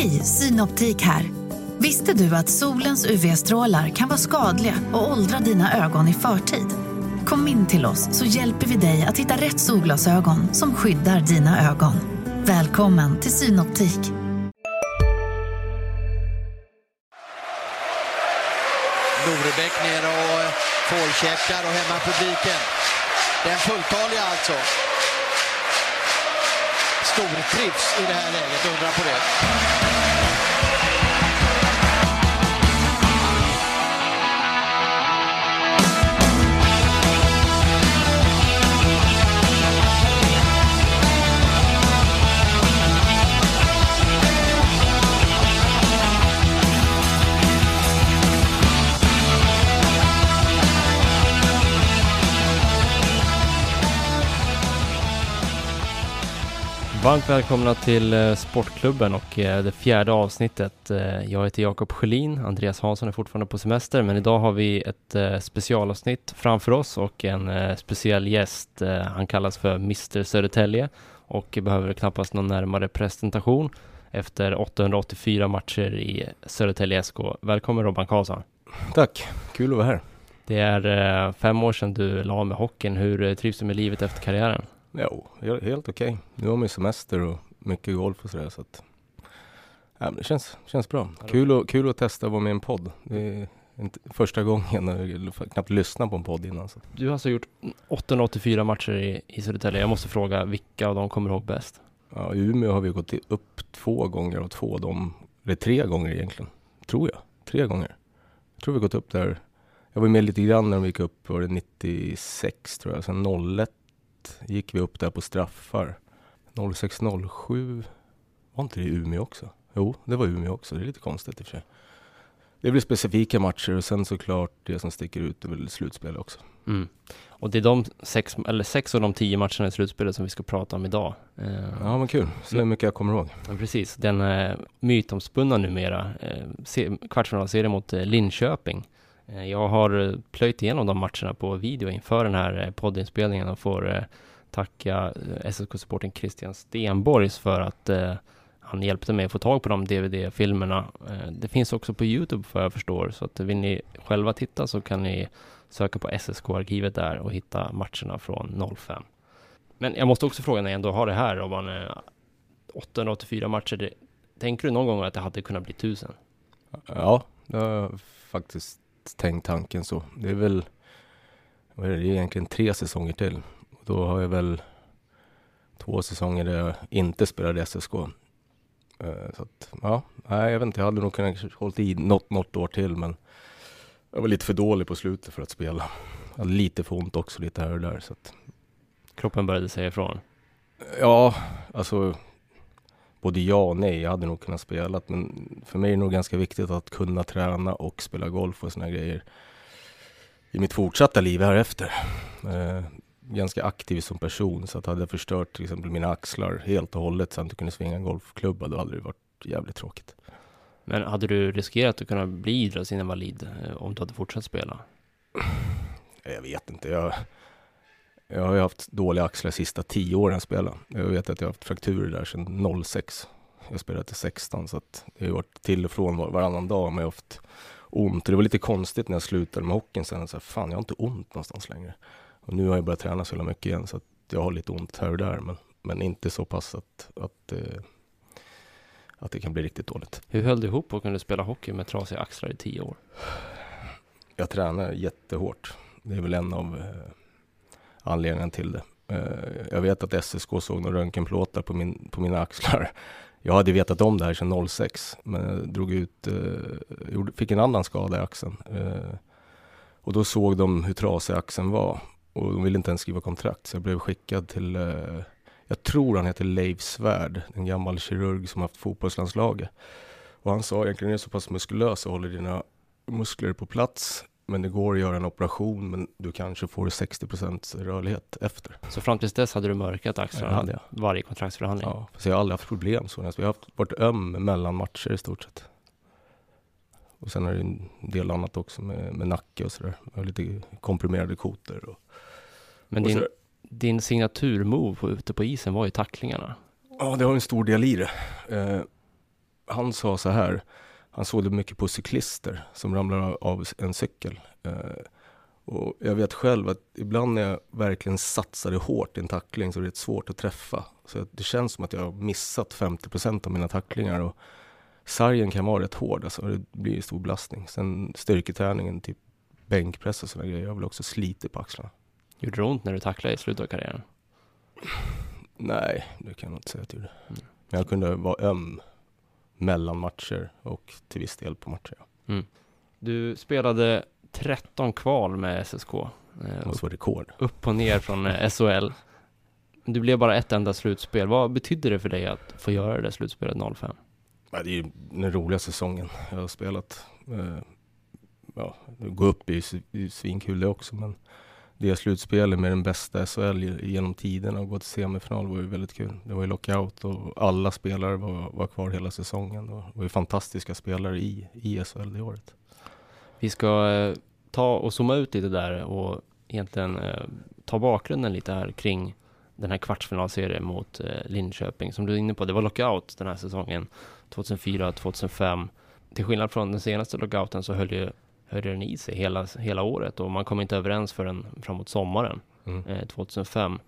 Hej, Synoptik här. Visste du att solens UV-strålar kan vara skadliga och åldra dina ögon i förtid? Kom in till oss så hjälper vi dig att hitta rätt solglasögon som skyddar dina ögon. Välkommen till Synoptik. Norebäck ner och eh, forecheckar och hämmar publiken. Den fulltaliga alltså. Stortrivs i det här läget, undra på det. Varmt välkomna till eh, Sportklubben och eh, det fjärde avsnittet. Eh, Jag heter Jakob Sjölin, Andreas Hansson är fortfarande på semester, men idag har vi ett specialavsnitt framför oss och en speciell gäst. Han kallas för Mr Södertälje och behöver knappast någon närmare presentation efter 884 matcher i Södertälje SK. Välkommen Robban Karlsson. Tack, kul att vara här. Det är fem år sedan du la med hockeyn. Hur trivs du med livet efter karriären? Jo, he- helt okej. Nu har man ju semester och mycket golf och sådär så att ja, men det känns, känns bra. Kul, att- kul att testa att vara med i en podd. Det är inte första gången, jag knappt lyssnat på en podd innan. Så. Du har alltså gjort 884 matcher i, i Södertälje. Jag måste fråga, vilka av dem kommer du ihåg bäst? Ja, I Umeå har vi gått upp två gånger och två av dem, eller tre gånger egentligen, tror jag. Tre gånger. Jag tror vi har gått upp där. Jag var med lite grann när vi gick upp, var det 96 tror jag. Sen 01 gick vi upp där på straffar. 06-07 var inte det i Umeå också? Jo, det var Umeå också. Det är lite konstigt i och för sig. Det blir specifika matcher och sen såklart det som sticker ut är väl slutspel också. Mm. Och det är de sex, eller sex av de tio matcherna i slutspelet som vi ska prata om idag. Eh, Ja, men kul. Så det är mycket jag kommer ihåg. ja, precis. Den eh, mytomspunna numera eh, se, kvartsfinalserie mot eh, Linköping. Eh, jag har eh, plöjt igenom de matcherna på video inför den här eh, poddinspelningen och får tacka SSK-supporten Christian Stenborgs för att han hjälpte mig att få tag på de DVD-filmerna. Det finns också på Youtube för jag förstår, så att vill ni själva titta så kan ni söka på SSK-arkivet där och hitta matcherna från 05. Men jag måste också fråga när jag ändå har det här, Robban. 884 matcher, det, tänker du någon gång att det hade kunnat bli 1000? Ja, det har jag faktiskt tänkt tanken så. Det är väl, vad är det, det är egentligen tre säsonger till. Då har jag väl två säsonger där jag inte spelade SSK. Eh, Så att, ja, nej, jag vet inte, jag hade nog kunnat hållit i något, något år till men jag var lite för dålig på slutet för att spela. Jag hade lite för ont också, lite här och där. Så att, Kroppen började säga ifrån. Ja, alltså både ja och nej. Jag hade nog kunnat spela, men för mig är det nog ganska viktigt att kunna träna och spela golf och såna grejer i mitt fortsatta liv här efter. Eh, ganska aktiv som person, så att hade jag förstört till exempel mina axlar helt och hållet så att jag inte kunde svinga en golfklubba, då hade det varit jävligt tråkigt. Men hade du riskerat att kunna bli idrottsinvalid eh, om du hade fortsatt spela? Jag vet inte. Jag, jag har ju haft dåliga axlar de sista tio åren jag spelade. Jag vet att jag har haft frakturer där sedan 06. Jag spelade till 16 så att det har varit till och från var, varannan dag men jag har haft ont. Det var lite konstigt när jag slutade med hockeyn sen. Så här, fan, jag har inte ont någonstans längre. Och nu har jag börjat träna så jävla mycket igen så att jag har lite ont här och där men, men inte så pass att, att, eh, att det kan bli riktigt dåligt. Hur höll du ihop och kunde spela hockey med trasiga axlar i tio år? Jag tränar jättehårt. Det är väl en av eh, anledningen till det. Eh, jag vet att SSK såg några röntgenplåtar på, min, på mina axlar. Jag hade vetat om det här sedan 06, men jag drog ut, eh, fick en annan skada i axeln. Eh, och då såg de hur trasig axeln var och de ville inte ens skriva kontrakt, så jag blev skickad till, jag tror han heter Leif Svärd, en gammal kirurg som haft fotbollslandslaget. Och han sa egentligen, är så pass muskulös och håller dina muskler på plats men det går att göra en operation men du kanske får 60% rörlighet efter. Så fram tills dess hade du mörkat Ja, axlarna hade jag. varje kontraktsförhandling? Ja, fast jag har aldrig haft problem så. Jag har haft, varit öm mellan matcher i stort sett. Och sen är det en del annat också med, med nacke och sådär. Jag har lite komprimerade kotor. Och, Men och din, din signaturmove på, ute på isen var ju tacklingarna. Ja, det har en stor del i det. Eh, han sa så här, han såg det mycket på cyklister som ramlar av en cykel. Eh, och jag vet själv att ibland när jag verkligen satsade hårt i en tackling så är det svårt att träffa. Så det känns som att jag har missat 50% av mina tacklingar. Och sargen kan vara rätt hård, alltså det blir stor belastning. Sen styrketräningen, typ bänkpress och sådana grejer, jag har väl också slitit på axlarna. Gjorde det ont när du tacklade i slutet av karriären? Nej, det kan jag inte säga att det gjorde. Mm. Jag kunde vara öm mellan matcher och till viss del på matcher. Ja. Mm. Du spelade 13 kval med SSK. Eh, måste vara rekord. Upp och ner från eh, SHL. Du blev bara ett enda slutspel. Vad betydde det för dig att få göra det slutspelet 05? Ja, det är den roligaste säsongen jag har spelat. Eh, ja, gå upp är ju svinkul det också, men det slutspelet med den bästa SHL genom tiderna och gå till semifinal var ju väldigt kul. Det var ju lockout och alla spelare var, var kvar hela säsongen. Och det var ju fantastiska spelare i, i SHL det året. Vi ska eh, ta och zooma ut lite där och egentligen eh, ta bakgrunden lite här kring den här kvartsfinalserien mot eh, Linköping. Som du är inne på, det var lockout den här säsongen 2004-2005. Till skillnad från den senaste lockouten så höll ju höll den i sig hela, hela året och man kom inte överens förrän framåt sommaren mm. eh, 2005.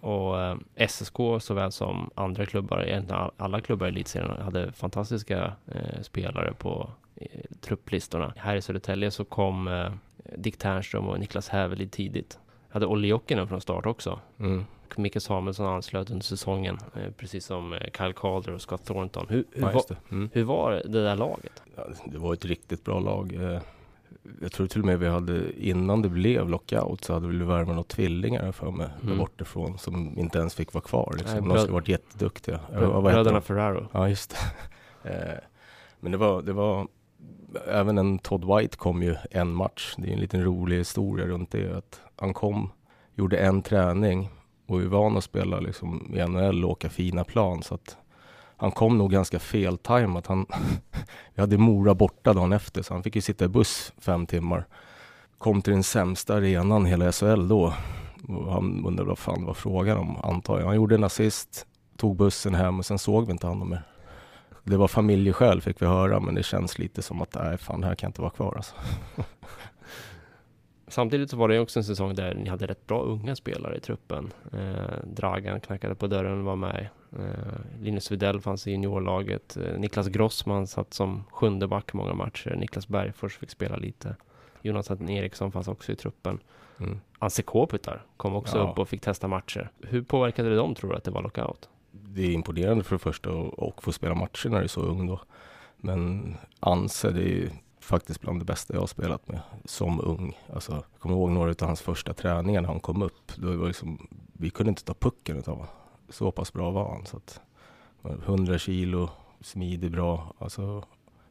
Och eh, SSK såväl som andra klubbar, egentligen alla klubbar i elitserien hade fantastiska eh, spelare på eh, trupplistorna. Här i Södertälje så kom eh, Dick Ternström och Niklas Hävelid tidigt. Hade Olli Jokinen från start också. Mm. Micke Samuelsson anslöt under säsongen, eh, precis som Kyle Calder och Scott Thornton. Hur, hur, ja, var, mm. hur var det där laget? Ja, det var ett riktigt bra lag. Eh, jag tror till och med vi hade, innan det blev lockout så hade vi värvat några tvillingar för mig mm. där bortifrån som inte ens fick vara kvar. Liksom. Nej, De skulle varit jätteduktiga. Brö bröderna Ferraro. Ja, just det. Men det var, det var, även en Todd White kom ju en match. Det är en liten rolig historia runt det. Att han kom, gjorde en träning och är van att spela liksom i NHL och åka fina plan. Så att han kom nog ganska feltajmat. Han, vi hade Mora borta dagen efter så han fick ju sitta i buss fem timmar. Kom till den sämsta arenan hela SHL då. Och han undrade vad fan det var frågan om antar jag. Han gjorde en assist, tog bussen hem och sen såg vi inte honom mer. Det var familjeskäl fick vi höra men det känns lite som att nej fan här kan jag inte vara kvar alltså. Samtidigt så var det också en säsong där ni hade rätt bra unga spelare i truppen. Eh, Dragan knackade på dörren och var med. Eh, Linus Widell fanns i juniorlaget. Eh, Niklas Grossman satt som sjunde back många matcher. Niklas Bergfors fick spela lite. Jonathan Eriksson fanns också i truppen. Mm. Anse Kopitar kom också ja. upp och fick testa matcher. Hur påverkade det dem tror du att det var lockout? Det är imponerande för det första att få spela matcher när du är så ung då. Men Anse, det är faktiskt bland det bästa jag har spelat med som ung. Alltså, jag kommer ihåg några av hans första träningar när han kom upp. Då var liksom, vi kunde inte ta pucken utav honom. Så pass bra var han. Så att, 100 kilo, smidig, bra. Alltså,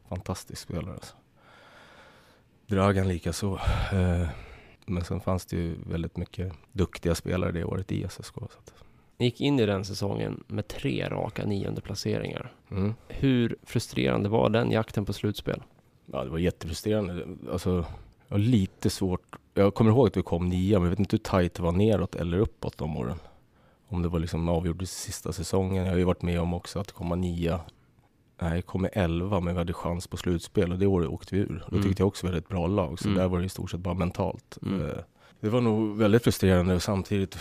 fantastisk spelare. Alltså. Dragan lika så. Eh, men sen fanns det ju väldigt mycket duktiga spelare det året i SSK. Så att. Ni gick in i den säsongen med tre raka nionde placeringar. Mm. Hur frustrerande var den jakten på slutspel? Ja, det var jättefrustrerande. Alltså, jag lite svårt. Jag kommer ihåg att vi kom nia, men jag vet inte hur tajt det var neråt eller uppåt de åren. Om det var liksom avgjort i sista säsongen. Jag har ju varit med om också att komma nia. Nej, kom med elva, men vi hade chans på slutspel och det året åkte vi ur. Då mm. tyckte jag också vi hade ett bra lag, så mm. där var det i stort sett bara mentalt. Mm. Eh, det var nog väldigt frustrerande och samtidigt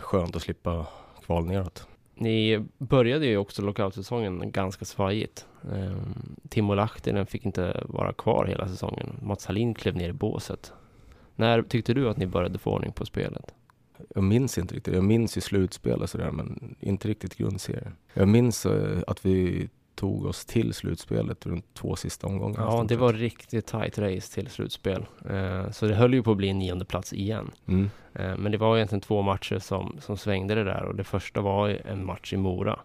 skönt att slippa kval neråt. Ni började ju också lockoutsäsongen ganska svajigt. Um, Timo Lahtinen fick inte vara kvar hela säsongen. Mats Hallin klev ner i båset. När tyckte du att ni började få ordning på spelet? Jag minns inte riktigt. Jag minns ju slutspel och sådär, men inte riktigt grundserien. Jag minns uh, att vi tog oss till slutspelet runt två sista omgångarna. Ja, det var riktigt tight race till slutspel. Uh, så det höll ju på att bli en nionde plats igen. Mm. Uh, men det var egentligen två matcher som, som svängde det där och det första var en match i Mora.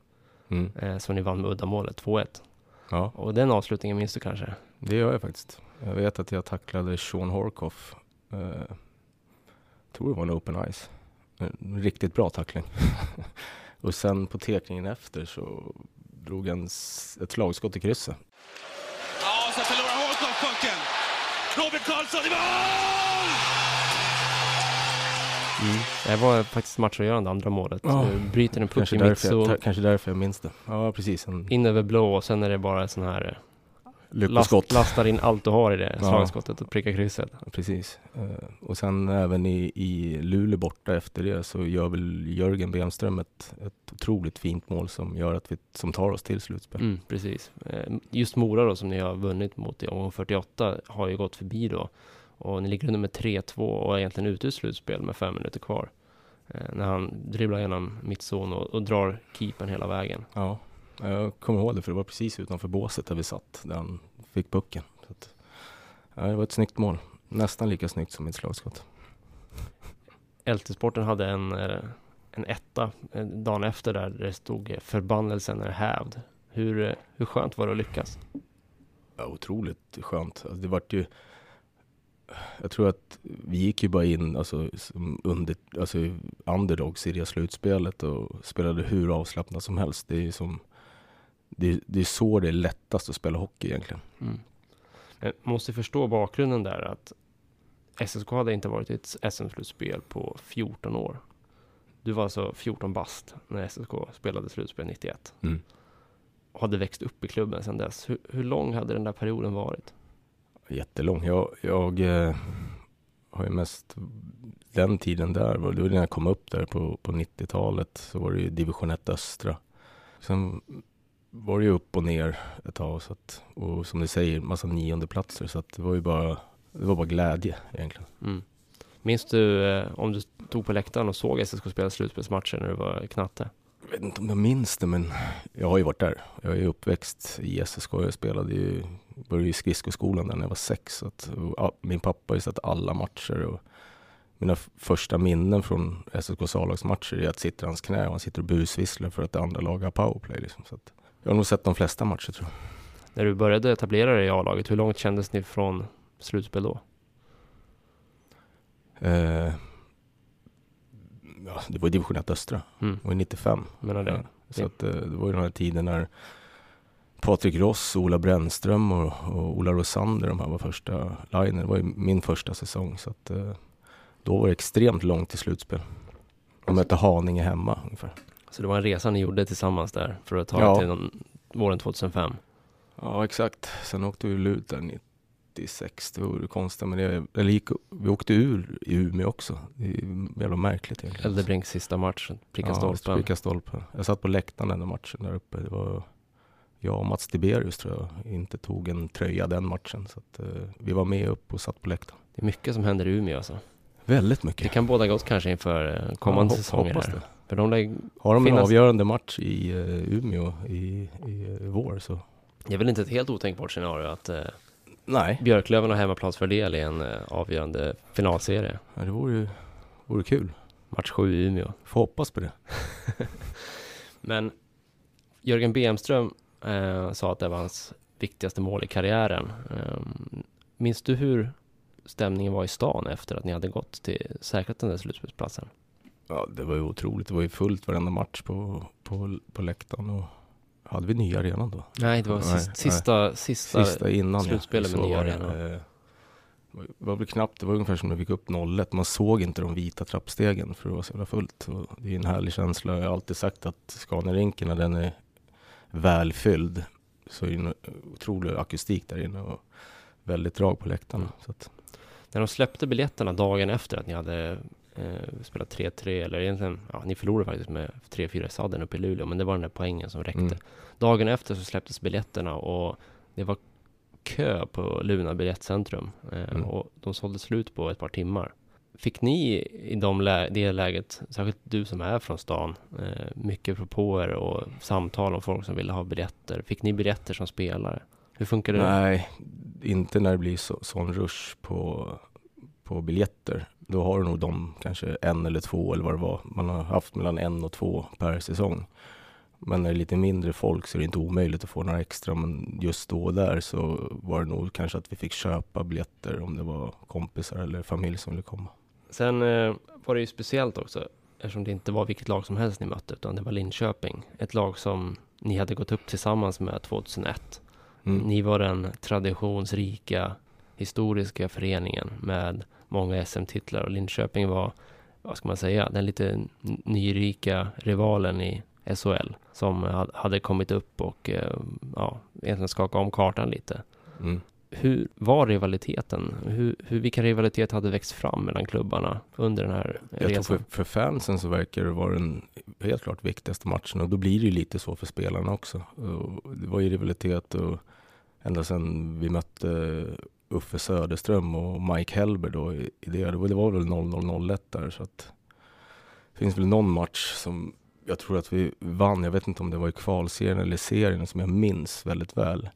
Mm. Som ni vann med uddamålet, 2-1. Ja. Och den avslutningen minns du kanske? Det gör jag faktiskt. Jag vet att jag tacklade Sean Horkoff. Jag tror det var en open ice. En riktigt bra tackling. och sen på tekningen efter så drog en, ett slagskott i krysset. Ja, så förlorar Håkon pucken. Robert Karlsson i mål! Mm. Det var faktiskt matchavgörande andra målet. Du bryter en puck Kanske i därför, mittzon, jag, kanske därför jag minns det. Ja, precis. En in över blå och sen är det bara sån här eh, last, lastar in allt du har i det slagskottet och prickar krysset. Precis. Eh, och sen även i, i Luleå borta efter det så gör väl Jörgen Bemström ett, ett otroligt fint mål som gör att vi, som tar oss till slutspel. Mm, precis. Eh, Just Mora då som ni har vunnit mot i omgång 48 har ju gått förbi då. Och ni ligger under med 3-2 och är egentligen ute i slutspel med fem minuter kvar. Eh, När han dribblar genom mittzon och, och drar keepern hela vägen. Ja, jag kommer ihåg det för det var precis utanför båset där vi satt, där han fick pucken. Så att, ja, det var ett snyggt mål. Nästan lika snyggt som mitt slagskott. LT-sporten hade en, eh, en etta eh, dagen efter där det stod eh, förbannelsen är hävd. Hur, hur skönt var det att lyckas? Ja, otroligt skönt. Alltså, det vart ju jag tror att vi gick ju bara in alltså, som under, alltså, underdogs i det slutspelet och spelade hur avslappnat som helst. Det är ju som det, det är så det är lättast att spela hockey egentligen. Mm. Man måste förstå bakgrunden där att SSK hade inte varit i ett SM-slutspel på 14 år. Du var alltså 14 bast när SSK spelade slutspel 91 Mm. och hade växt upp i klubben sedan dess. Hur, hur lång hade den där perioden varit? Jättelång. Jag, jag eh, har ju mest den tiden där, var- det var när jag kom upp där på, på 90-talet så var det ju division 1 östra. Sen var det ju upp och ner ett tag så att, och som du säger, massa nionde platser så att det var ju bara, det var bara glädje egentligen. Mm. Minns du eh, om du stod på läktaren och såg SSK spela slutspelsmatcher när du var knatte? Jag vet inte om jag minns det men jag har ju varit där. Jag är uppväxt i SSK. Jag spelade ju, började i skridskoskolan där när jag var sex. Så att, och, min pappa har ju sett alla matcher och mina första minnen från SSKs A-lagsmatcher är att sitta i hans knä och han sitter och busvisslar för att det andra laget har powerplay. Liksom. Så att, jag har nog sett de flesta matcher tror jag. När du började etablera dig i A-laget, hur långt kändes ni från slutspel då? Eh, ja, det var i division 1 östra. Mm. Det var i 95. Menar det. Ja, så att, eh, det var ju den här tiden när Patrik Ross, Ola Brännström och, och Ola Rosander, de här var första liner. Det var ju min första säsong. Så att, eh, då var det extremt långt till slutspel. De mötte Haninge hemma ungefär. Så det var en resa ni gjorde tillsammans där för att ta Ja. till någon, våren 2005? Ja, exakt. Sen åkte vi ut där 96. Det var det konstiga med det. Eller gick, vi åkte ur i Umeå också. Det är jävla märkligt egentligen. Eldebrinks sista match, pricka Ja, stolpen. pricka stolpen. Jag satt på läktaren den matchen där uppe. Det var jag och Mats Tiberius tror jag inte tog en tröja den matchen. Så att, eh, vi var med upp och satt på läktaren. Det är mycket som händer i Umeå alltså. Väldigt Det mycket. kan båda gott kanske inför eh, kommande Ja, säsonger hoppas här. det. För de lär, Har de en finnas- avgörande match i uh, Umeå i, i eh, vår så det är väl inte ett helt otänkbart scenario att eh, nej, Björklöven har hemmaplansfördel i en eh, avgörande finalserie. ja, det vore ju vore kul. Match 7 i Umeå. Får hoppas på det. Men Jörgen Bemström eh, sa att det var hans viktigaste mål i karriären. Eh, minns du hur stämningen var i stan efter att ni hade gått till säkrat den där slutspelsplatsen? Ja, det var ju otroligt. Det var ju fullt varenda match på, på, på läktaren. Och hade vi nya arenan då? Nej, det var Nej, sista, nej. sista, sista, innan slutspelet med Så nya arenan. Eh, Det var väl knappt, det var ungefär som när vi gick upp 01. Man såg inte de vita trappstegen för det var så jävla fullt. Och det är en härlig känsla. Jag har alltid sagt att Scaniarinken när den är välfylld så är det en otrolig akustik där inne och väldigt drag på läktarna. Mm. Att, När de släppte biljetterna dagen efter att ni hade eh, spelat 3-3, eller egentligen, ja, ni förlorade faktiskt med 3-4 i sadden uppe i Luleå, men det var den där poängen som räckte. Mm. Dagen efter så släpptes biljetterna och det var kö på Luna biljettcentrum eh, Mm. och de sålde slut på ett par timmar. Fick ni i de lä- det läget, särskilt du som är från stan, eh, mycket propåer och samtal om folk som ville ha biljetter? Fick ni biljetter som spelare? Hur funkar det? Nej, inte när det blir så, sån rush på, på biljetter. Då har du nog de kanske en eller två eller vad det var. Man har haft mellan en och två per säsong. Men när det är lite mindre folk så är det inte omöjligt att få några extra. Men just då och där så var det nog kanske att vi fick köpa biljetter om det var kompisar eller familj som ville komma. Sen eh, var det ju speciellt också eftersom det inte var vilket lag som helst ni mötte utan det var Linköping. Ett lag som ni hade gått upp tillsammans med 2001. Mm. Ni var den traditionsrika historiska föreningen med många SM-titlar och Linköping var vad ska man säga, den lite nyrika rivalen i SHL som hade kommit upp och eh, ja, egentligen skakat om kartan lite. Mm. Hur var rivaliteten? Hur, hur, vilka rivalitet hade växt fram mellan klubbarna under den här Jag resan? Tror för, för fansen så verkar det vara den helt klart viktigaste matchen och då blir det ju lite så för spelarna också. Och det var ju rivalitet och ända sedan vi mötte Uffe Söderström och Mike Hellberg då i det. Det var väl 0-0-0-1 där så att det finns väl någon match som jag tror att vi vann, jag vet inte om det var i kvalserien eller serien som jag minns väldigt väl.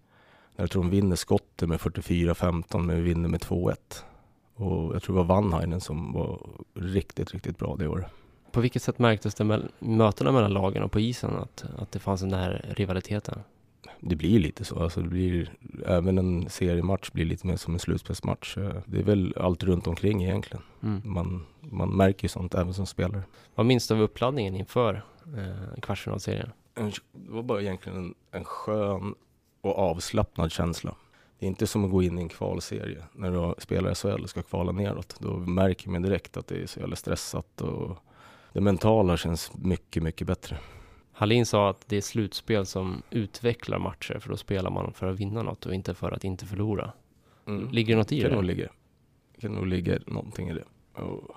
Jag tror de vinner skottet med 44-15 men vi vinner med 2-1. Och jag tror det var Vanhainen som var riktigt, riktigt bra det året. På vilket sätt märktes det med mötena mellan lagen och på isen att, att det fanns den här rivaliteten? Det blir lite så. Alltså det blir, även en seriematch blir lite mer som en slutspelsmatch. Det är väl allt runt omkring egentligen. Mm. Man, man märker ju sånt även som spelare. Vad minns du av uppladdningen inför eh, kvartsfinalserien? Det var bara egentligen en, en skön och avslappnad känsla. Det är inte som att gå in i en kvalserie när du spelar SHL och ska kvala neråt. Då märker man direkt att det är så jävla stressat och det mentala känns mycket, mycket bättre. Hallin sa att det är slutspel som utvecklar matcher för då spelar man för att vinna något och inte för att inte förlora. Mm. Ligger det något i kan det? Nog ligga, kan nog ligga någonting i det. Och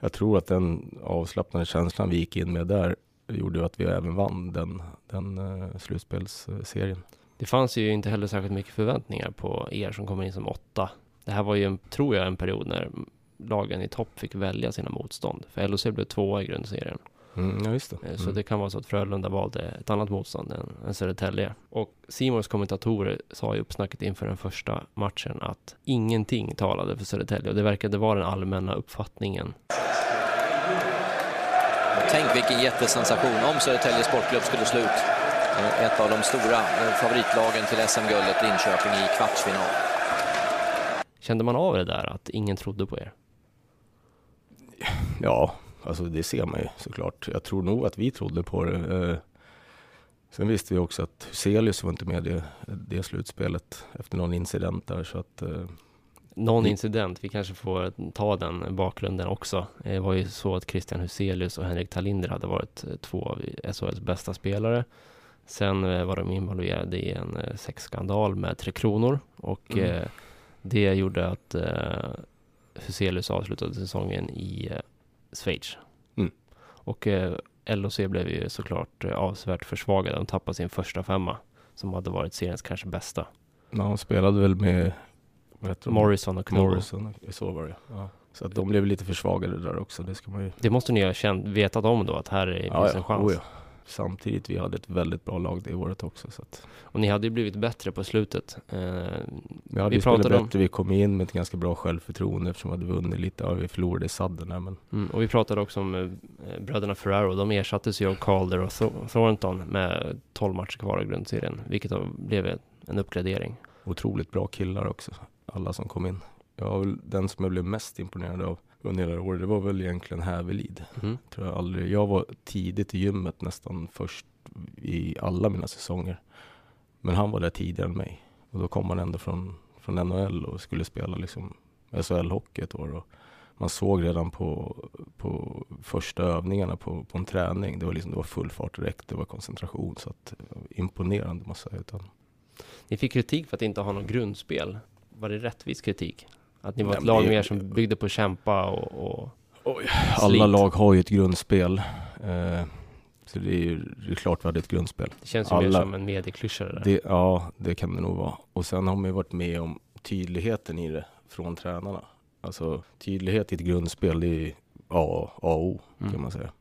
jag tror att den avslappnade känslan vi gick in med där gjorde att vi även vann den, den uh, slutspelsserien. Det fanns ju inte heller särskilt mycket förväntningar på er som kommer in som åtta. Det här var ju, en, tror jag, en period när lagen i topp fick välja sina motstånd. För LHC blev tvåa i grundserien. Mm, ja, just det. Eh, mm. Så det kan vara så att Frölunda valde ett annat motstånd än, än Södertälje. Och Simons kommentatorer sa i uppsnacket inför den första matchen att ingenting talade för Södertälje och det verkade vara den allmänna uppfattningen. Tänk vilken jättesensation om Södertälje Sportklubb skulle slå ut ett av de stora eh, favoritlagen till SM-guldet Linköping i kvartsfinal. Kände man av det där att ingen trodde på er? Ja, alltså det ser man ju såklart. Jag tror nog att vi trodde på det. Eh, sen visste vi också att Huselius var inte med i det, det slutspelet efter någon incident där så att eh, någon incident, vi kanske får ta den bakgrunden också. Det var ju så att Christian Huselius och Henrik Talinder hade varit två av SHLs bästa spelare. Sen eh, var de involverade i en sexskandal med Tre Kronor och mm. det gjorde att Huselius avslutade säsongen i Schweiz. Mm. Och eh, LOC blev ju såklart eh, avsevärt försvagade. De tappade sin första femma som hade varit seriens kanske bästa. Ja, de spelade väl med Morrison och Knobo. Morrison, så var det ja. Så att de blev lite försvagade där också, det ska man ju... Det måste ni ha känt, vetat om då, att här är, ja, finns en chans? Oh ja samtidigt, vi hade ett väldigt bra lag det året också. Så att. Och ni hade ju blivit bättre på slutet. Eh, vi hade vi spelat bättre, om... vi kom in med ett ganska bra självförtroende eftersom vi hade vunnit lite, ja, vi förlorade i sadden men. Mm, och vi pratade också om eh, bröderna Ferraro, de ersattes ju av Calder och Thornton med 12 matcher kvar i grundserien, vilket blev en uppgradering. Otroligt bra killar också, alla som kom in. Jag var väl den som jag blev mest imponerad av under hela året, det var väl egentligen Hävelid. Mm. Tror jag, aldrig. jag var tidigt i gymmet nästan först i alla mina säsonger. Men han var där tidigare än mig. Och då kom han ändå från, från NHL och skulle spela liksom SHL-hockey ett år. Och man såg redan på, på första övningarna på, på en träning, det var, liksom, det var full fart direkt, det var koncentration. Så att, imponerande måste jag säga. Ni fick kritik för att inte ha något grundspel. Var det rättvis kritik? Att ni var ett lag mer som byggde på att kämpa och, och Oj, Alla lag har ju ett grundspel. Eh, så det är ju det är klart vi hade ett grundspel. Det känns ju alla, mer som en medieklyscha det där. Ja, det kan det nog vara. Och sen har man ju varit med om tydligheten i det från tränarna. Alltså tydlighet i ett grundspel, det är A, A och O mm. kan man säga.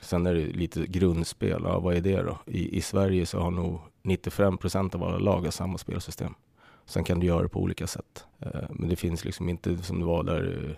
Sen är det lite grundspel, ja, vad är det då? I, I Sverige så har nog 95 procent av alla lag samma spelsystem. Sen kan du göra det på olika sätt. Eh, men det finns liksom inte som det var där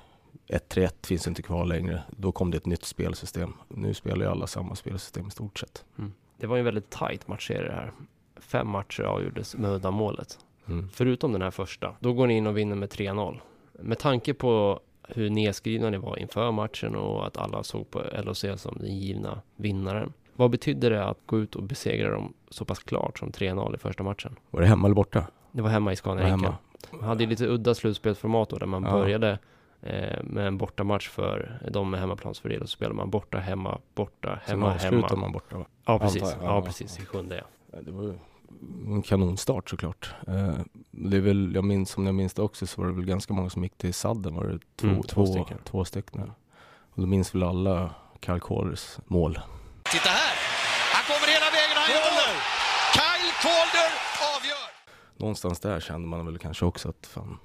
1-3-1 eh, finns inte kvar längre. Då kom det ett nytt spelsystem. Nu spelar ju alla samma spelsystem i stort sett. Mm. Det var ju en väldigt tight matchserie det här. Fem matcher avgjordes med uddamålet. Mm. Förutom den här första. Då går ni in och vinner med 3-0. Med tanke på hur nedskrivna ni var inför matchen och att alla såg på LHC som den givna vinnaren. Vad betydde det att gå ut och besegra dem så pass klart som 3-0 i första matchen? Var det hemma eller borta? Det var hemma i Scania Man hade ju lite udda slutspelsformat då, där man ja. började Eh, med en bortamatch för de med hemmaplansfördel så spelar man borta, hemma, borta, Sen hemma, avslutar hemma. man borta va? Ja precis, jag. ja, Ja, precis, i sjunde ja. Det var ju en kanonstart såklart. Eh, Det är väl, jag minns, som jag minns det också så var det väl ganska många som gick till sadden. Var det två, Mm, två, två stycken. två stycken. Och då minns väl alla Kyle Calders mål. Titta här! Han kommer hela vägen och han gör mål! Kyle Calder avgör! Någonstans där kände man väl kanske också att fan,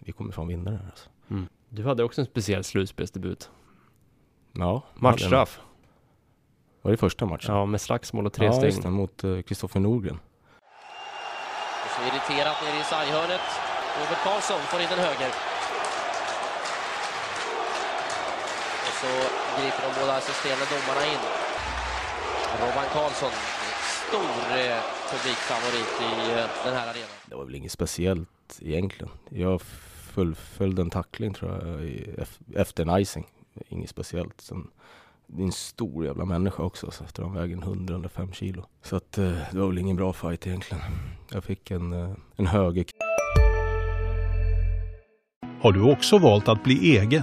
vi kommer fan vinna det här alltså. Mm. Du hade också en speciell slutspelsdebut. Ja. Matchstraff. Var det första matchen? Ja, med slagsmål och tre ja, steg. det, mot eh, Kristoffer Norgren. Och så irriterat nere i sarghörnet. Robert Karlsson får in den höger. Och så griper de båda assisterande domarna in. Robban Karlsson, stor eh, publikfavorit i eh, den här arenan. Det var väl inget speciellt egentligen. Jag fullföljde en tackling tror jag i, efter en icing. Inget speciellt. Sen, det är en stor jävla människa också så efter han väger 100-105 kilo. Så att eh, det var väl ingen bra fight egentligen. Jag fick en, eh, en höger Har du också valt att bli egen?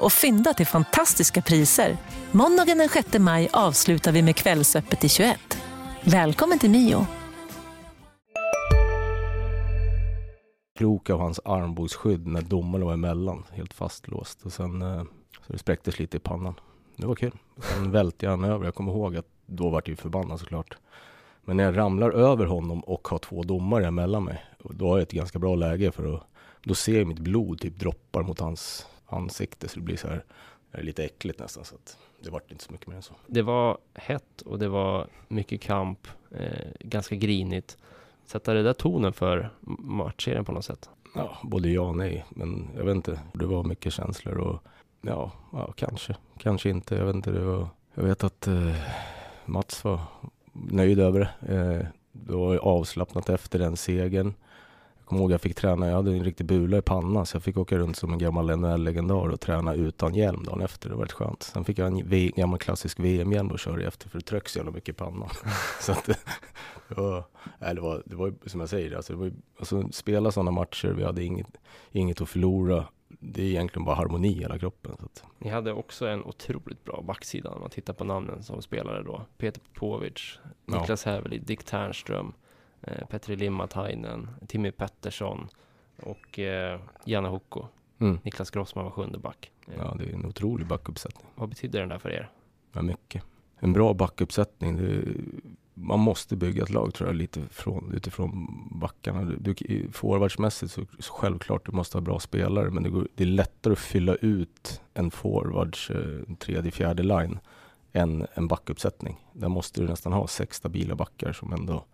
Och fynda till fantastiska priser. Måndagen den 6 maj avslutar vi med Kvällsöppet i 21. Välkommen till Mio. krok av hans armbågsskydd när domaren var emellan. Helt fastlåst. Och sen eh, så det spräcktes lite i pannan. Det var kul. Sen välte jag han över. Jag kommer ihåg att då vart jag förbannad såklart. Men när jag ramlar över honom och har två domare emellan mig. Då har jag ett ganska bra läge för att då ser jag mitt blod typ droppar mot hans ansikte. Så det blir så här lite äckligt nästan. Så att det vart inte så mycket mer än så. Det var hett och det var mycket kamp, eh, ganska grinigt. Sätta det där tonen för matchserien på något sätt. Ja, både ja och nej. Men jag vet inte. Det var mycket känslor och ja, ja kanske. Kanske inte. Jag vet inte. Det var, jag vet att eh, Mats var nöjd över det. Eh, det var avslappnat efter den segern. Kommer ihåg jag fick träna. Jag hade en riktig bula i pannan så jag fick åka runt som en gammal NHL-legendar och träna utan hjälm dagen efter. Det var rätt skönt. Sen fick jag en v- gammal klassisk VM-hjälm att köra efter för det trycks så jävla mycket i pannan. så att, nej, det var, det var ju som jag säger, alltså, det var ju, alltså, spela sådana matcher, vi hade inget, inget att förlora. Det är egentligen bara harmoni i hela kroppen. Så att, Ni hade också en otroligt bra backsida om man tittar på namnen som spelade då. Peter Popovic, Ja. Niklas Hävelli, Dick Ternström, Petri Limatainen, Timmy Pettersson och eh, Janne Hokko. mm. Niklas Grossman var sjunde back. Eh, Ja, det är en otrolig backuppsättning. Vad betyder den där för er? Ja, mycket. En bra backuppsättning. Det, man måste bygga ett lag tror jag lite från, utifrån backarna. Du, du, forwardsmässigt så, så självklart du måste ha bra spelare men det, går, det är lättare att fylla ut en forwards eh, tredje, fjärde line än en backuppsättning. Där måste du nästan ha sex stabila backar som ändå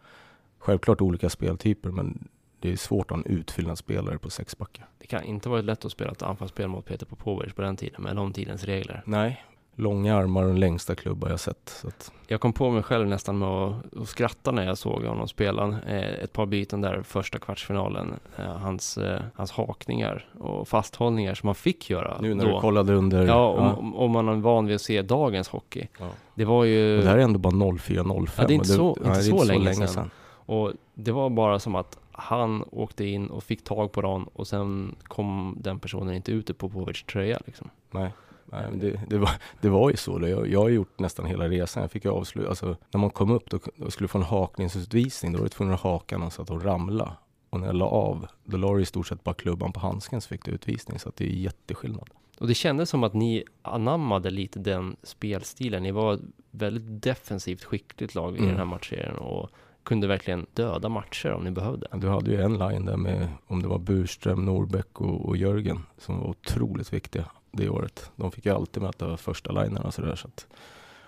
självklart olika speltyper men det är svårt att ha en utfyllnadsspelare på sex backar. Det kan inte varit lätt att spela ett anfallsspel mot Peter Popovic på den tiden med de tidens regler. Nej, långa armar och den längsta klubba jag sett. Så att, Jag kom på mig själv nästan med att, att skratta när jag såg honom spela eh, ett par byten där första kvartsfinalen. Eh, hans, eh, hans hakningar och fasthållningar som han fick göra nu när då. du kollade under... Ja, om, om- om man är van vid att se dagens hockey. Ja. Det var ju... Och det här är ändå bara 04-05. Ja, det är inte så- inte nej, det är så länge sedan. sedan. Och det var bara som att han åkte in och fick tag på den och sen kom den personen inte ut ur Popovics tröja liksom. Nej, nej det, det, var, det var ju så. Jag, jag har gjort nästan hela resan. Jag fick ju avsluta, alltså när man kom upp då, då skulle få en hakningsutvisning. Då var du tvungen att haka någon så att de ramla. Och när jag la av, då la du i stort sett bara klubban på handsken så fick du utvisning. Så att det är jätteskillnad. Och det kändes som att ni anammade lite den spelstilen. Ni var ett väldigt defensivt skickligt lag i Mm. den här matchserien och kunde verkligen döda matcher om ni behövde. Du hade ju en line där med, om det var Burström, Norbeck och, och Jörgen, som var otroligt viktiga det året. De fick ju alltid möta första linerna sådär. Så att,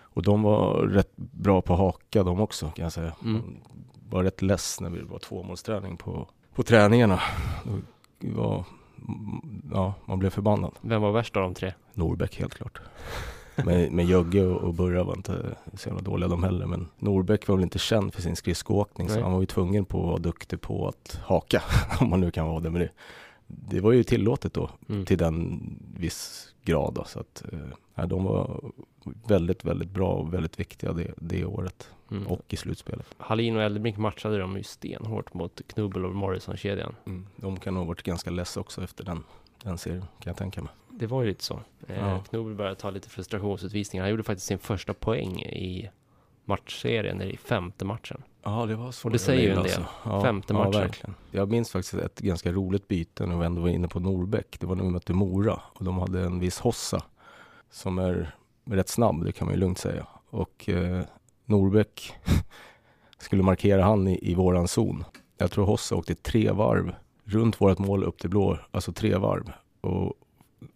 och de var rätt bra på haka de också kan jag säga. Mm. Var rätt less när vi var tvåmålsträning på, på träningarna. Var, ja, man blev förbannad. Vem var värst av de tre? Norbeck helt klart. Men, men Jögge och, och Burra var inte så jävla dåliga de heller. Men Norbeck var väl inte känd för sin skridskoåkning så han var ju tvungen på att vara duktig på att haka, om man nu kan vara det. Men det, det var ju tillåtet då Mm. till den viss grad. Då, så att, eh, de var väldigt, väldigt bra och väldigt viktiga det, det året Mm. och i slutspelet. Hallin och Eldebrink matchade de ju stenhårt mot Knubbel och Morrison-kedjan. Mm. De kan nog ha varit ganska less också efter den, den serien, kan jag tänka mig. Det var ju lite så. Eh, Ja. Knubbel började ta lite frustrationsutvisningar. Han gjorde faktiskt sin första poäng i matchserien i femte matchen. Ja, det var så. Och det säger ju en del. Ja, Femte ja, matchen. verkligen. Jag minns faktiskt ett ganska roligt byte när vi ändå var inne på Norbeck. Det var när vi mötte Mora och de hade en viss Hossa som är rätt snabb, det kan man ju lugnt säga. Och eh, Norbeck skulle markera han i, i våran zon. Jag tror Hossa åkte tre varv runt vårt mål upp till blå, alltså tre varv. Och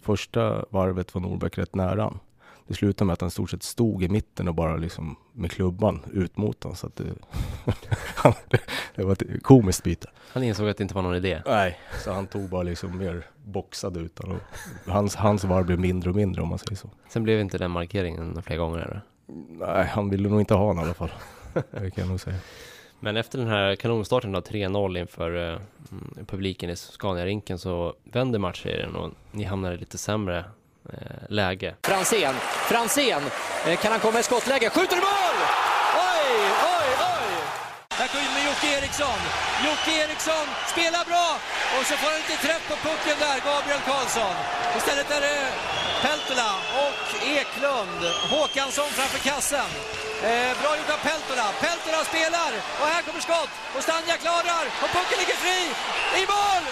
första varvet var Norbeck rätt nära han. Det slutade med att han i stort sett stod i mitten och bara liksom med klubban ut mot honom. Så att det, det var ett komiskt byte. Han insåg att det inte var någon idé. Nej, så han tog bara liksom mer boxad utan och hans, hans varv blev mindre och mindre om man säger så. Sen blev inte den markeringen flera gånger. Eller? Nej, han ville nog inte ha honom i alla fall. Det kan jag nog säga. Men efter den här kanonstarten då, 3-0 inför eh, mm, publiken i Scania-rinken så vänder matchserien och ni hamnar i lite sämre eh, läge. Fransén, Fransén, eh, kan han komma i skottläge? Skjuter i mål! Oj, oj, oj! Här går in med Jocke Eriksson. Jocke Eriksson spelar bra och så får han inte träff på pucken där, Gabriel Karlsson. Istället är det Peltola och Eklund. Håkansson framför kassen. Eh, bra gjort av Peltola. Peltola spelar och här kommer skott. Och Stanja klarar och pucken ligger fri. I mål!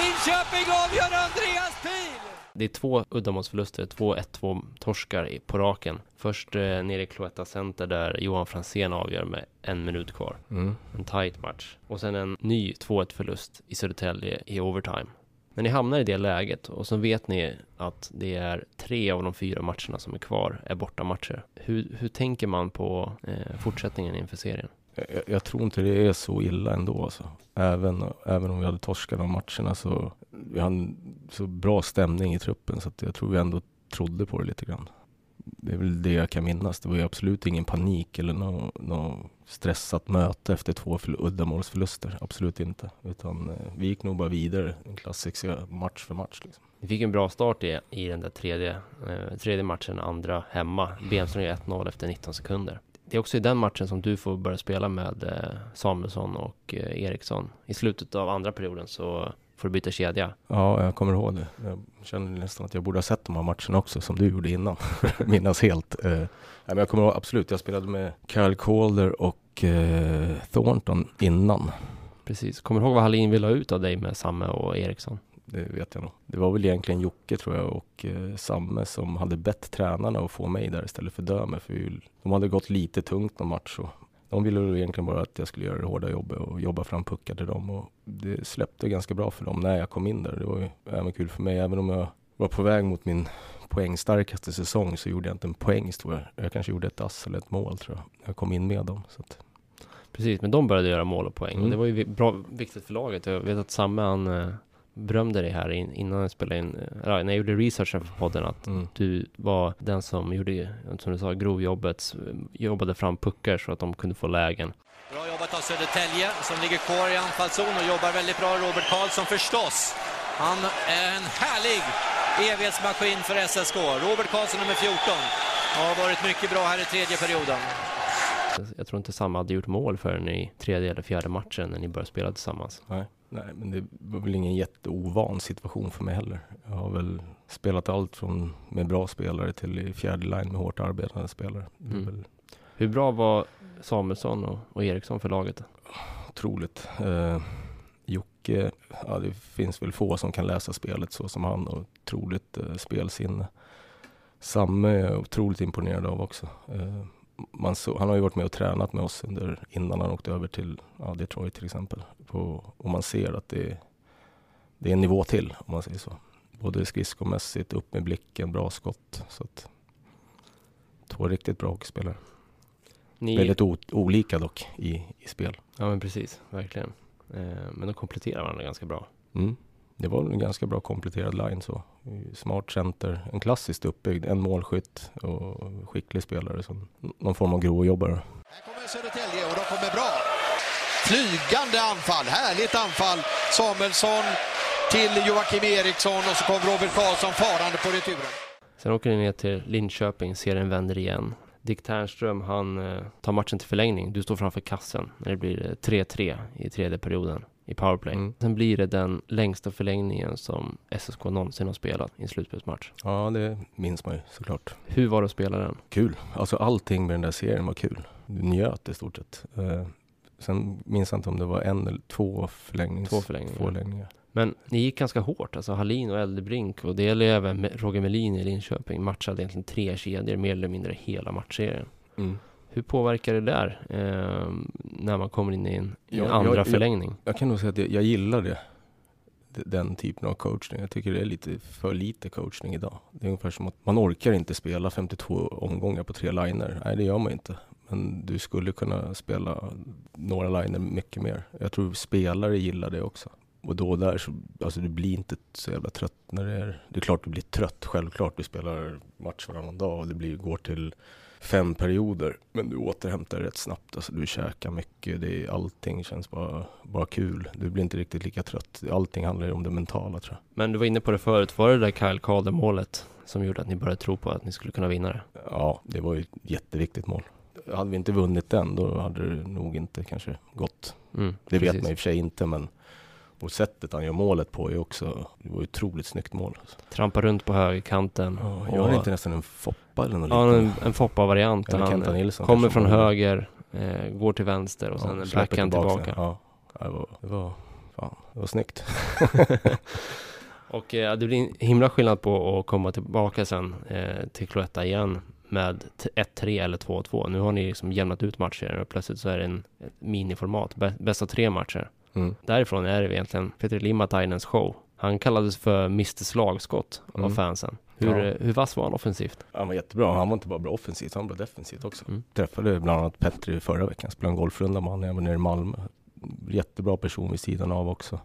Linköping avgör Andreas Pil! Det är två uddamålsförluster, två 1-2 torskar i- på raken. Först eh, nere i Cloetta Center där Johan Franzén avgör med en minut kvar. Mm. En tight match. Och sen en ny 2-1 förlust i Södertälje i overtime. När ni hamnar i det läget och så vet ni att det är tre av de fyra matcherna som är kvar är bortamatcher. Hur, hur tänker man på eh, fortsättningen inför serien? Jag, jag tror inte det är så illa ändå alltså. Även, även om vi hade torskat de matcherna så vi hade en så bra stämning i truppen så att jag tror vi ändå trodde på det lite grann. Det är väl det jag kan minnas. Det var ju absolut ingen panik eller något no, stressat möte efter två förl- uddamålsförluster. Absolut inte. Utan eh, vi gick nog bara vidare, en klassisk match för match. Liksom. Ni fick en bra start i, i den där tredje, eh, tredje matchen, andra hemma. Bemström gör 1-0 efter 19 sekunder. Det är också i den matchen som du får börja spela med eh, Samuelsson och eh, Eriksson. I slutet av andra perioden så får du byta kedja. Ja, jag kommer ihåg det. Jag känner nästan att jag borde ha sett de här matcherna också som du gjorde innan. Minnas helt. Eh, men jag kommer ihåg absolut, jag spelade med Kyle Calder och eh, Thornton innan. Precis. Kommer du ihåg vad Hallin ville ha ut av dig med Samme och Eriksson? Det vet jag nog. Det var väl egentligen Jocke tror jag och eh, Samme som hade bett tränarna att få mig där istället för Döme. För vi, de hade gått lite tungt någon match och de ville väl egentligen bara att jag skulle göra det hårda jobbet och jobba fram puckar till dem. Och det släppte ganska bra för dem när jag kom in där. Det var ju även kul för mig. Även om jag var på väg mot min poängstarkaste säsong så gjorde jag inte en poäng tror jag. Jag kanske gjorde ett ass eller ett mål tror jag. Jag kom in med dem. Så att, Precis, men de började göra mål och poäng. Och Mm. det var ju bra, viktigt för laget. Jag vet att Samme han eh, berömde dig här in, innan jag spelade in, eller när jag gjorde researchen för podden att mm. du var den som gjorde, som du sa, grovjobbet, jobbade fram puckar så att de kunde få lägen. Bra jobbat av Södertälje som ligger kvar i anfallszon och jobbar väldigt bra. Robert Karlsson förstås. Han är en härlig evighetsmaskin för SSK. Robert Karlsson nummer 14 har varit mycket bra här i tredje perioden. Jag tror inte Samme hade gjort mål förrän i tredje eller fjärde matchen när ni började spela tillsammans. Nej, nej, men det var väl ingen jätteovan situation för mig heller. Jag har väl spelat allt från med bra spelare till i fjärde line med hårt arbetande spelare. Mm. väl Hur bra var Samuelsson och, och Eriksson för laget? otroligt. Eh, Jocke, ja, det finns väl få som kan läsa spelet så som han och otroligt eh, spelsinne. Samme är jag otroligt imponerad av också. Eh, så, han har ju varit med och tränat med oss under, innan han åkte över till ja, Detroit till exempel. På, och man ser att det, det är en nivå till om man säger så. Både skridskomässigt, upp med blicken, bra skott. Så att, två riktigt bra hockeyspelare. Ni, Väldigt olika dock i, i spel. Ja men precis, verkligen. Eh, men de kompletterar varandra ganska bra. Mm. det var en ganska bra kompletterad line så. Smart center, en klassiskt uppbyggd, en målskytt och skicklig spelare som någon form av gråjobbare. Här kommer Södertälje och de kommer bra. Flygande anfall, härligt anfall. Samuelsson till Joakim Eriksson och så kom Robert Karlsson farande på returen. Sen åker ni ner till Linköping, serien vänder igen. Dick Ternström, han eh, tar matchen till förlängning. Du står framför kassen när det blir 3-3 i tredje perioden i powerplay. Mm. Sen blir det den längsta förlängningen som SSK någonsin har spelat i en slutspelsmatch. Ja, det minns man ju såklart. Hur var det att spela den? Kul. Alltså allting med den där serien var kul. Du njöt i stort sett. Eh, sen minns jag inte om det var en eller två förlängnings... Två förlängningar. förlängningar. Men ni gick ganska hårt, alltså Hallin och Eldebrink och det gäller även Roger Melin i Linköping matchade egentligen tre kedjor mer eller mindre hela matchserien. Mm. Hur påverkar det där eh, när man kommer in i en, Ja, andra jag- förlängning? Jag kan nog säga att jag, jag gillar det. Den typen av coachning. Jag tycker det är lite för lite coachning idag. Det är ungefär som att man orkar inte spela 52 omgångar på tre liner. Nej, det gör man inte. Men du skulle kunna spela några liner mycket mer. Jag tror spelare gillar det också. Och då och där så, alltså du blir inte så jävla trött när det är, det är klart du blir trött, självklart. Du spelar match varannan dag och det blir, går till fem perioder. Men du återhämtar rätt snabbt, alltså du käkar mycket, det är, allting känns bara, bara kul. Du blir inte riktigt lika trött. Allting handlar ju om det mentala tror jag. Men du var inne på det förut, var det där Kyle Calder målet som gjorde att ni började tro på att ni skulle kunna vinna det? Ja, det var ju ett jätteviktigt mål. Hade vi inte vunnit den, då hade det nog inte kanske gått. Mm, Det vet precis. man i och för sig inte, men och sättet han gör målet på är också, det var otroligt snyggt mål. Alltså. Trampar runt på högerkanten. Ja, gör han inte nästan en Foppa eller något Ja, en, en Foppa-variant. Han Nilsson kommer från höger, eh, går till vänster och sen en släpper backhand tillbaka. sen. Ja, det var, det var, fan, det var snyggt. Och eh, det blir en himla skillnad på att komma tillbaka sen eh, till Cloetta igen med t- 1-3 eller 2-2. Nu har ni liksom jämnat ut matcher och plötsligt så är det en ett miniformat, bä- bästa tre matcher. Mm. Därifrån är det egentligen Peter Limatainens show. Han kallades för Mr Slagskott av Mm. fansen. Hur, Ja. hur vass var han offensivt? Han var jättebra. Han var inte bara bra offensivt, han var bra defensivt också. Mm. Träffade bland annat Petri förra veckan, spelade en golfrunda med honom jag var nere i Malmö. Jättebra person vid sidan av också.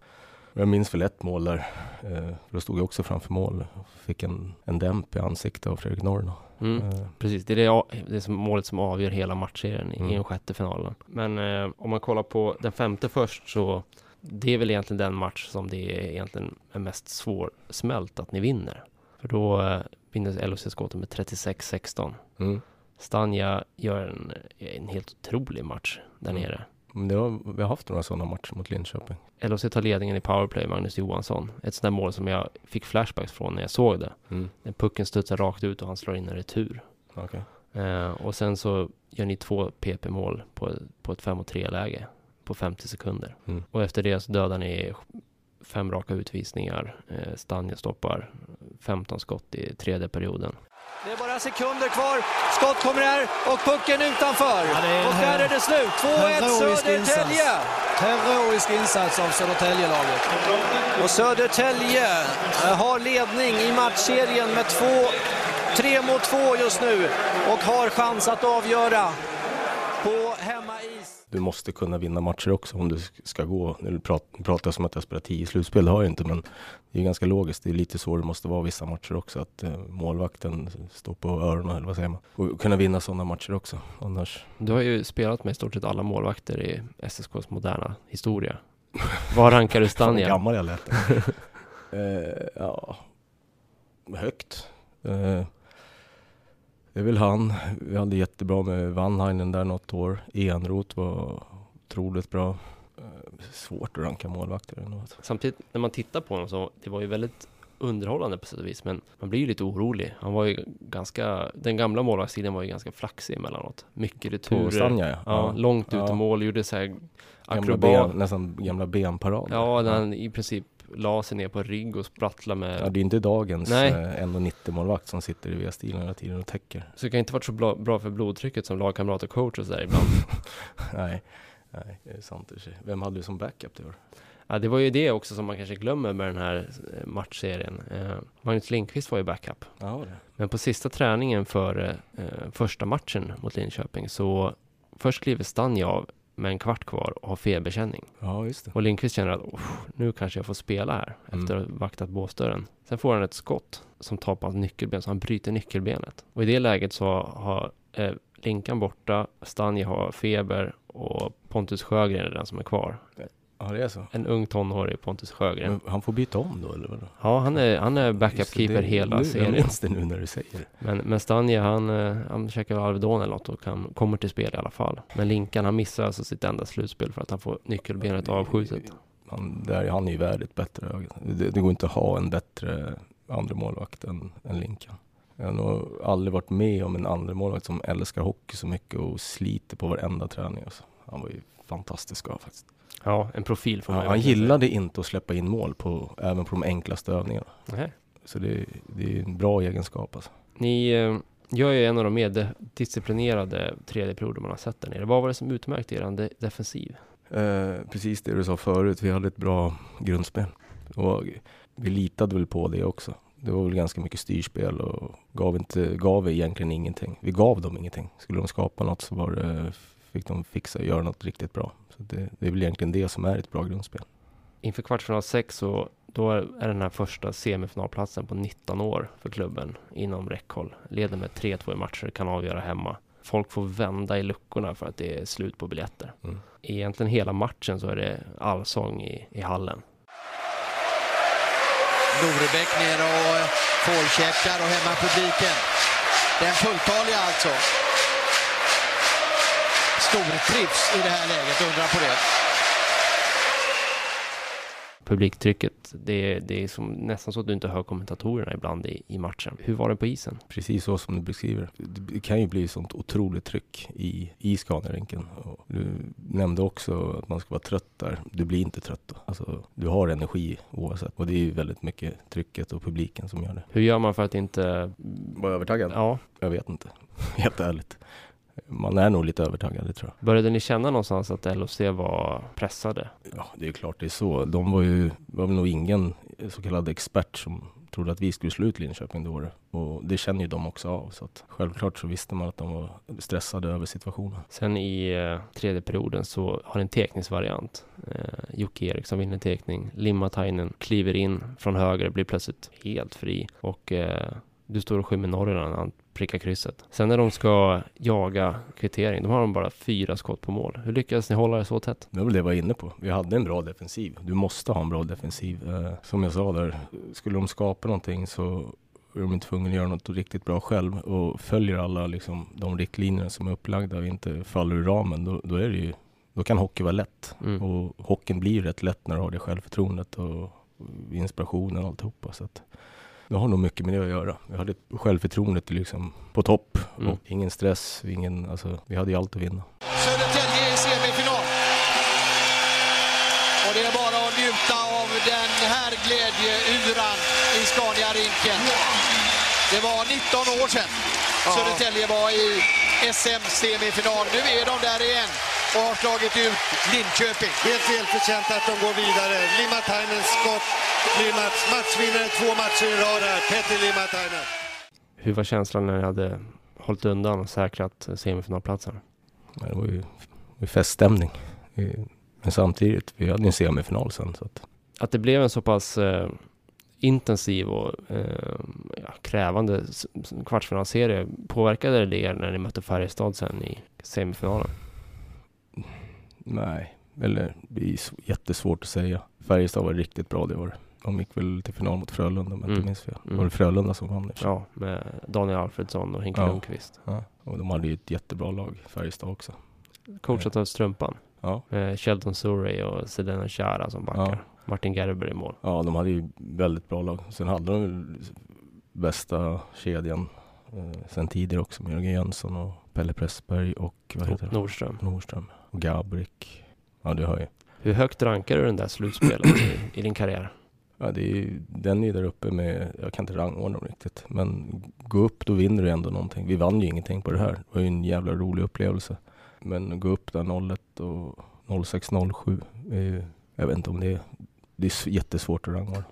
Jag minns väl ett mål där, eh, då stod jag också framför mål. Fick en, en dämp i ansiktet av Fredrik Norrna. Mm. Eh, Precis, det är det, det är som målet som avgör hela matchserien i Mm. en sjätte finalen. Men eh, om man kollar på den femte först så det är väl egentligen den match som det är egentligen är mest svårsmält att ni vinner. För då eh, vinner LHC skottet med 36-16. mm. Stanja gör en, en helt otrolig match där Mm. nere. Det har, vi har haft några sådana matcher mot Linköping. LHC tar ledningen i powerplay, Magnus Johansson. Ett sånt där mål som jag fick flashbacks från när jag såg det. Mm. När pucken studsar rakt ut och han slår in en retur. Okej. Eh, och sen så gör ni två PP-mål på, på ett 5 och 3 läge på 50 sekunder. Mm. Och efter det så dödar ni fem raka utvisningar. Eh, Stanja stoppar 15 skott i tredje perioden. Det är bara sekunder kvar. Skott kommer här och pucken utanför. Ja, det är en och där är det slut. 2-1 heroisk Södertälje. Heroisk insats av Södertäljelaget. Och Södertälje eh, har ledning i matchserien med två, tre mot två just nu och har chans att avgöra på hemmais. Du måste kunna vinna matcher också om du sk- ska gå. Nu prat, nu pratar jag som att jag spelar tio slutspel, det har jag inte, men det är ganska logiskt. Det är lite så det måste vara vissa matcher också, att eh, målvakten står på öronen, eller vad säger man? Och kunna vinna sådana matcher också, annars... Du har ju spelat med i stort sett alla målvakter i SSKs moderna historia. Var rankar du Fan Stanja? gammal jag lät. eh, ja, högt. Eh, det är väl han. Vi hade jättebra med Vanhainen där något år. Enroth var otroligt bra. Eh, svårt att ranka målvakter. ändå. Samtidigt när man tittar på honom så det var ju väldigt underhållande på sätt och vis. Men man blir ju lite orolig. Han var ju ganska, den gamla målvaktstiden var ju ganska flaxig emellanåt. Mycket returer. På Stanja ja. Ja, långt ut Ja. i mål, gjorde så här Gamla akrobat. ben, nästan gamla benparader. Ja, han i princip la sig ner på rygg och sprattlade med... Ja, det är inte dagens Nej. eh, 1,90 målvakt som sitter i V-stilen hela tiden och täcker. Så det kan inte varit så bra, för blodtrycket som lagkamrat och coach och sådär ibland. Nej, nej, det är sant i sig. Vem hade du som backup det år? Ja, det var ju det också som man kanske glömmer med den här eh, matchserien. Eh, Magnus Lindqvist var ju backup. Ja. Men på sista träningen för eh, första matchen mot Linköping så först kliver Stanja av med en kvart kvar och har feberkänning. Ja, just det. Och Lindqvist känner att nu kanske jag får spela här Mm. efter att ha vaktat båsdörren. Sen får han ett skott som tar på hans nyckelben så han bryter nyckelbenet. Och i det läget så har eh, Linkan borta, Stanje har feber och Pontus Sjögren är den som är kvar. Ja, det är så. En ung tonårig Pontus Sjögren. Men han får byta om då, eller vadå? Ja, han är, han är backup-keeper hela nu, serien. Jag minns det nu när du säger det. Men, men Stanje, han, eh, han käkar Alvedon eller något och kan, kommer till spel i alla fall. Men Linkan, han missar alltså sitt enda slutspel för att han får nyckelbenet avskjutet. Han, där, han är ju värd ett bättre. Det, det går inte att ha en bättre andra målvakt än, än Linkan. Jag har nog aldrig varit med om en andra målvakt som älskar hockey så mycket och sliter på varenda träning. Alltså. Han var ju fantastisk bra faktiskt. Ja, en profil får man ju han verkligen säga. gillade inte att släppa in mål på, även på de enklaste övningarna. Nej. Så det, det är en bra egenskap alltså. Ni eh, gör ju en av de mer de- disciplinerade tredje perioder man har sett där nere. Vad var det som utmärkte er de defensiv? Eh, precis det du sa förut, vi hade ett bra grundspel. Och vi litade väl på det också. Det var väl ganska mycket styrspel och gav, inte, gav egentligen ingenting. Vi gav dem ingenting. Skulle de skapa något så var det, fick de fixa och göra något riktigt bra. Det, det är väl egentligen det som är ett bra grundspel. Inför kvartsfinal 6 så då är den här första semifinalplatsen på 19 år för klubben inom räckhåll. Leder med 3-2 i matcher, kan avgöra hemma. Folk får vända i luckorna för att det är slut på biljetter. Mm. Egentligen hela matchen så är det allsång i, i hallen. Norebäck nere och eh, forecheckar och hemmapubliken. Den fulltaliga alltså. Stortrivs i det här läget, undra på det. Publiktrycket, det, det är som, nästan så att du inte hör kommentatorerna ibland i, i matchen. Hur var det på isen? Precis så som du beskriver. Det kan ju bli sånt otroligt tryck i, i Scaniarinken. Du nämnde också att man ska vara trött där. Du blir inte trött då. Alltså, du har energi oavsett. Och det är ju väldigt mycket trycket och publiken som gör det. Hur gör man för att inte... Var övertaggad? Ja. Jag vet inte. Helt ärligt. Man är nog lite övertaggad, det tror jag. Började ni känna någonstans att LHC var pressade? Ja, det är klart det är så. De var ju, var väl nog ingen så kallad expert som trodde att vi skulle slå ut Linköping det året. Och det känner ju de också av. Så att självklart så visste man att de var stressade över situationen. Sen i eh, tredje perioden så har en tekningsvariant. Eh, Jocke Eriksson vinner tekning. Limatainen kliver in från höger, blir plötsligt helt fri. Och eh, du står och skymmer Norrland han prickar krysset. Sen när de ska jaga kvittering, då har de bara fyra skott på mål. Hur lyckades ni hålla det så tätt? Det var väl det jag var inne på. Vi hade en bra defensiv. Du måste ha en bra defensiv. Eh, som jag sa där, skulle de skapa någonting så är de inte tvungna att göra något riktigt bra själv och följer alla liksom, de riktlinjerna som är upplagda och inte faller ur ramen, då, då är det ju då kan hockey vara lätt. Mm. Och hockeyn blir rätt lätt när du har det självförtroendet och inspirationen och alltihopa. Så att det har nog mycket med det att göra. Vi hade självförtroendet liksom på topp Mm. och ingen stress, ingen, alltså, vi hade ju allt att vinna. Södertälje i semifinal. Och det är bara att njuta av den här glädjeyran i Scania-rinken. Det var 19 år sedan Södertälje var i SM-semifinal. Nu är de där igen och har slagit ut Linköping. Helt välförtjänt att de går vidare. Limatainens skott match, matchvinnare två matcher i rad här. Petter Limatainen. Hur var känslan när ni hade hållit undan och säkrat semifinalplatsen? Det var ju, det var feststämning. Men samtidigt, vi hade ju en semifinal sen. Så att, Att det blev en så pass eh, intensiv och eh, ja, krävande kvartsfinalserie, påverkade det er när ni mötte Färjestad sen i semifinalen? nej, eller det är jättesvårt att säga. Färjestad var riktigt bra det året. De gick väl till final mot Frölunda om jag Mm. inte minns fel. Mm. Var det Frölunda som vann? Ja, med Daniel Alfredsson och Henke Ja. Lundqvist. ja. Och de hade ju ett jättebra lag, Färjestad också. Coachat av Strumpan. Ja. Med Sheldon Surrey och Sedena Chara som backar. Ja. Martin Gerber i mål. ja, de hade ju väldigt bra lag. Sen hade de bästa kedjan eh, sen tidigare också med Jörgen Jönsson och Pelle Pressberg och vad heter det? Nordström. Nordström. Och Gabrik. Ja, du hör ju. Hur högt rankar du den där slutspelet i, i din karriär? Ja, det är, den är där uppe med, jag kan inte rangordna dem riktigt, men gå upp då vinner du ändå någonting. Vi vann ju ingenting på det här. Det var ju en jävla rolig upplevelse. Men gå upp där 01 och 06-07, är ju- jag vet inte om det är, det är jättesvårt att rangordna.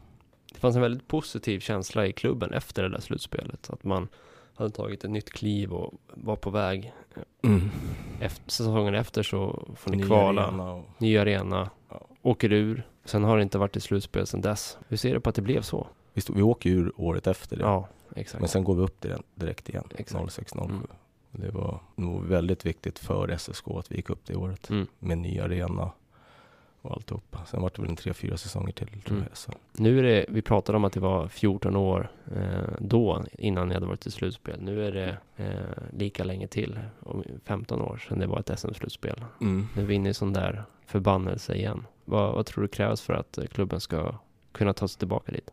Det fanns en väldigt positiv känsla i klubben efter det där slutspelet. Att man hade tagit ett nytt kliv och var på väg. Mm. Efter, säsongen efter så får ni Ny kvala, arena och- ny arena, Ja. åker ur. Sen har det inte varit i slutspel sedan dess. Hur ser du på att det blev så? Vi, stod, vi åker ur året efter det. Ja, exakt. Men sen går vi upp direkt, direkt igen, Exakt. 06-07. Mm. Det var nog väldigt viktigt för SSK att vi gick upp det året Mm. med ny arena och alltihopa. Sen var det väl en tre, fyra säsonger till tror Mm. jag. Så. Nu är det, vi pratade om att det var 14 år eh, då, innan ni hade varit i slutspel. Nu är det eh, lika länge till, om 15 år sedan det var ett SM-slutspel. Mm. Nu i sån där förbannelse igen. Vad, vad tror du krävs för att eh, klubben ska kunna ta sig tillbaka dit?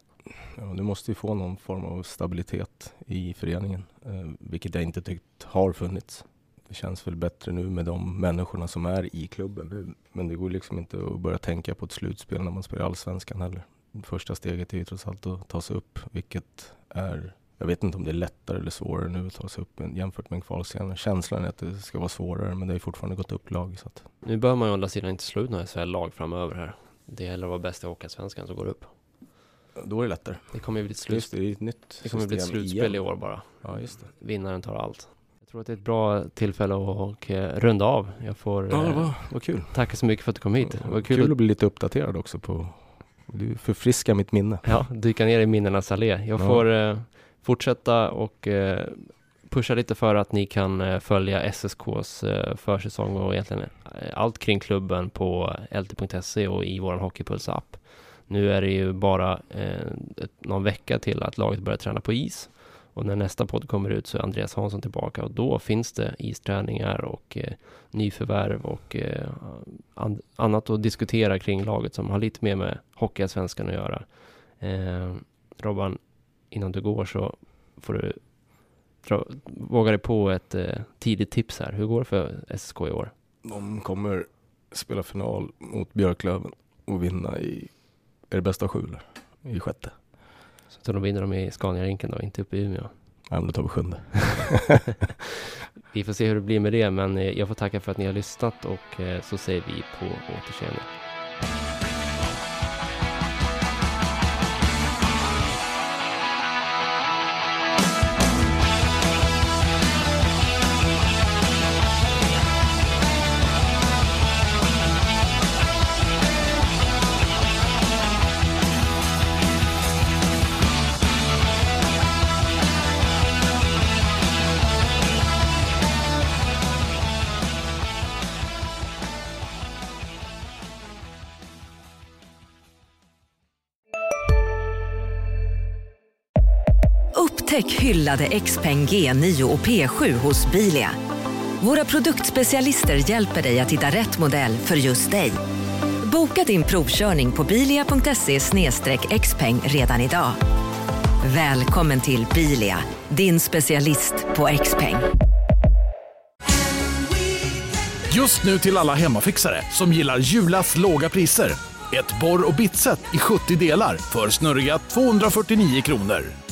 Ja, du måste ju få någon form av stabilitet i föreningen, eh, vilket jag inte tyckt har funnits. Det känns väl bättre nu med de människorna som är i klubben. Men det går liksom inte att börja tänka på ett slutspel när man spelar allsvenskan heller. Första steget är ju trots allt att ta sig upp, vilket är jag vet inte om det är lättare eller svårare nu att ta sig upp jämfört med en kvalscen. Känslan är att det ska vara svårare, men det har ju fortfarande gått upp lag. Så att, Nu bör man ju å andra sidan inte slå ut några SHL-lag framöver här. Det gäller att vara bäst i Hockeyallsvenskan som går upp. då är det lättare. Det kommer ju bli ett, slut, Just det, det är ett nytt det kommer bli ett slutspel i igen. år bara. Ja, just det. Vinnaren tar allt. Jag tror att det är ett bra tillfälle att och, eh, runda av. Jag får Ja, eh, var, var kul. tacka så mycket för att du kom hit. Det var Kul, kul, att bli lite uppdaterad också på... Du förfriskar mitt minne. Ja, dyka ner i minnenas allé. Jag Ja. får eh, fortsätta och eh, pusha lite för att ni kan eh, följa SSKs eh, försäsong och egentligen allt kring klubben på lt.se och i vår Hockeypuls-app. Nu är det ju bara någon vecka till att laget börjar träna på is. Och när nästa podd kommer ut så är Andreas Hansson tillbaka och då finns det isträningar och eh, nyförvärv och eh, an- annat att diskutera kring laget som har lite mer med Hockeyallsvenskan att göra. Eh, Robban, innan du går så får du dra, våga dig på ett eh, tidigt tips här. Hur går det för SSK i år? De kommer spela final mot Björklöven och vinna i... Är det bästa sju eller? I sjätte. Så de vinner de i Scania-rinken då, inte uppe i Umeå. Ja, men då tar vi sjunde. Vi får se hur det blir med det, men eh, jag får tacka för att ni har lyssnat och eh, så säger vi på återseende. Upptäck hyllade XPeng G9 och P7 hos Bilia. Våra produktspecialister hjälper dig att hitta rätt modell för just dig. Boka din provkörning på bilia.se xpeng redan idag. Välkommen till Bilia, din specialist på XPeng. Just nu till alla hemmafixare som gillar Julas låga priser. Ett borr och bitset i 70 delar för snurriga 249 kronor.